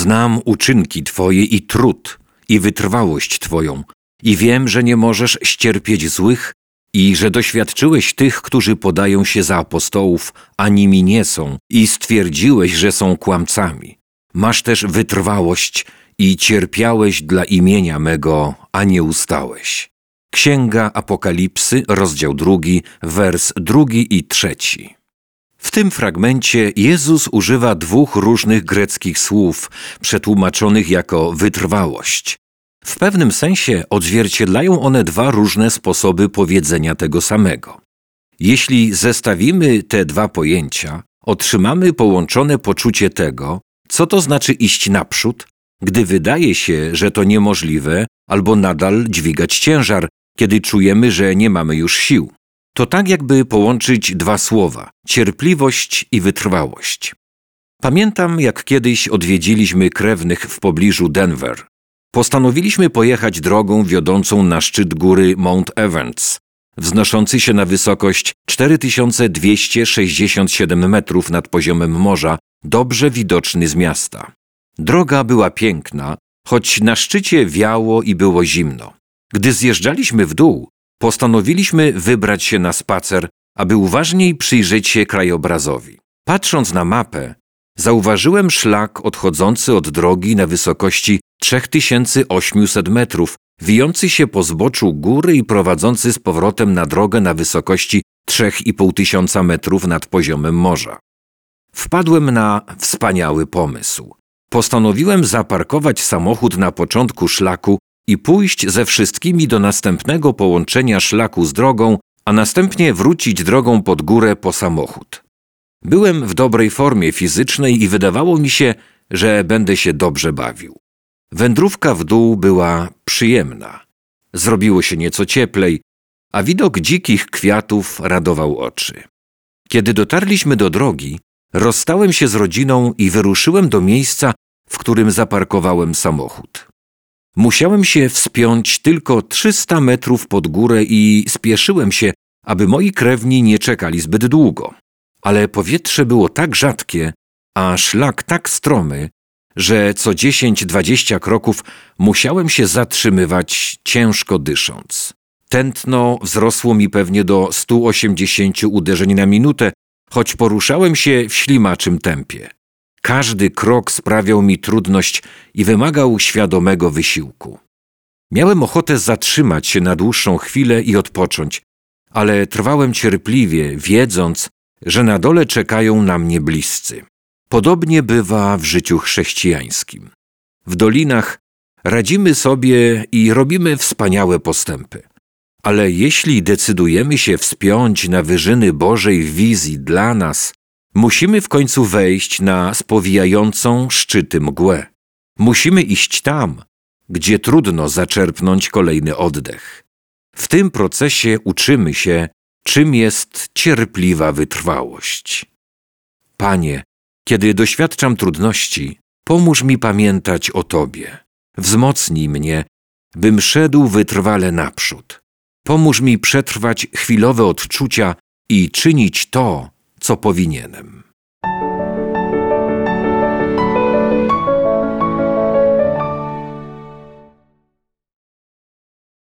Znam uczynki Twoje i trud, i wytrwałość Twoją, i wiem, że nie możesz ścierpieć złych, i że doświadczyłeś tych, którzy podają się za apostołów, a nimi nie są, i stwierdziłeś, że są kłamcami. Masz też wytrwałość i cierpiałeś dla imienia mego, a nie ustałeś. Księga Apokalipsy, rozdział drugi, wers drugi i trzeci. W tym fragmencie Jezus używa dwóch różnych greckich słów, przetłumaczonych jako wytrwałość. W pewnym sensie odzwierciedlają one dwa różne sposoby powiedzenia tego samego. Jeśli zestawimy te dwa pojęcia, otrzymamy połączone poczucie tego, co to znaczy iść naprzód, gdy wydaje się, że to niemożliwe, albo nadal dźwigać ciężar, kiedy czujemy, że nie mamy już sił. To tak jakby połączyć dwa słowa cierpliwość i wytrwałość. Pamiętam, jak kiedyś odwiedziliśmy krewnych w pobliżu Denver. Postanowiliśmy pojechać drogą wiodącą na szczyt góry Mount Evans, wznoszący się na wysokość 4267 metrów nad poziomem morza, dobrze widoczny z miasta. Droga była piękna, choć na szczycie wiało i było zimno. Gdy zjeżdżaliśmy w dół, postanowiliśmy wybrać się na spacer, aby uważniej przyjrzeć się krajobrazowi. Patrząc na mapę, zauważyłem szlak odchodzący od drogi na wysokości 3800 metrów, wijący się po zboczu góry i prowadzący z powrotem na drogę na wysokości 3,5 tysiąca metrów nad poziomem morza. Wpadłem na wspaniały pomysł. Postanowiłem zaparkować samochód na początku szlaku i pójść ze wszystkimi do następnego połączenia szlaku z drogą, a następnie wrócić drogą pod górę po samochód. Byłem w dobrej formie fizycznej i wydawało mi się, że będę się dobrze bawił. Wędrówka w dół była przyjemna. Zrobiło się nieco cieplej, a widok dzikich kwiatów radował oczy. Kiedy dotarliśmy do drogi, rozstałem się z rodziną i wyruszyłem do miejsca, w którym zaparkowałem samochód. Musiałem się wspiąć tylko 300 metrów pod górę i spieszyłem się, aby moi krewni nie czekali zbyt długo. Ale powietrze było tak rzadkie, a szlak tak stromy, że co 10-20 kroków musiałem się zatrzymywać, ciężko dysząc. Tętno wzrosło mi pewnie do 180 uderzeń na minutę, choć poruszałem się w ślimaczym tempie. Każdy krok sprawiał mi trudność i wymagał świadomego wysiłku. Miałem ochotę zatrzymać się na dłuższą chwilę i odpocząć, ale trwałem cierpliwie, wiedząc, że na dole czekają na mnie bliscy. Podobnie bywa w życiu chrześcijańskim. W dolinach radzimy sobie i robimy wspaniałe postępy. Ale jeśli decydujemy się wspiąć na wyżyny Bożej wizji dla nas, musimy w końcu wejść na spowijającą szczyty mgłę. Musimy iść tam, gdzie trudno zaczerpnąć kolejny oddech. W tym procesie uczymy się, czym jest cierpliwa wytrwałość. Panie, kiedy doświadczam trudności, pomóż mi pamiętać o Tobie. Wzmocnij mnie, bym szedł wytrwale naprzód. Pomóż mi przetrwać chwilowe odczucia i czynić to, co powinienem.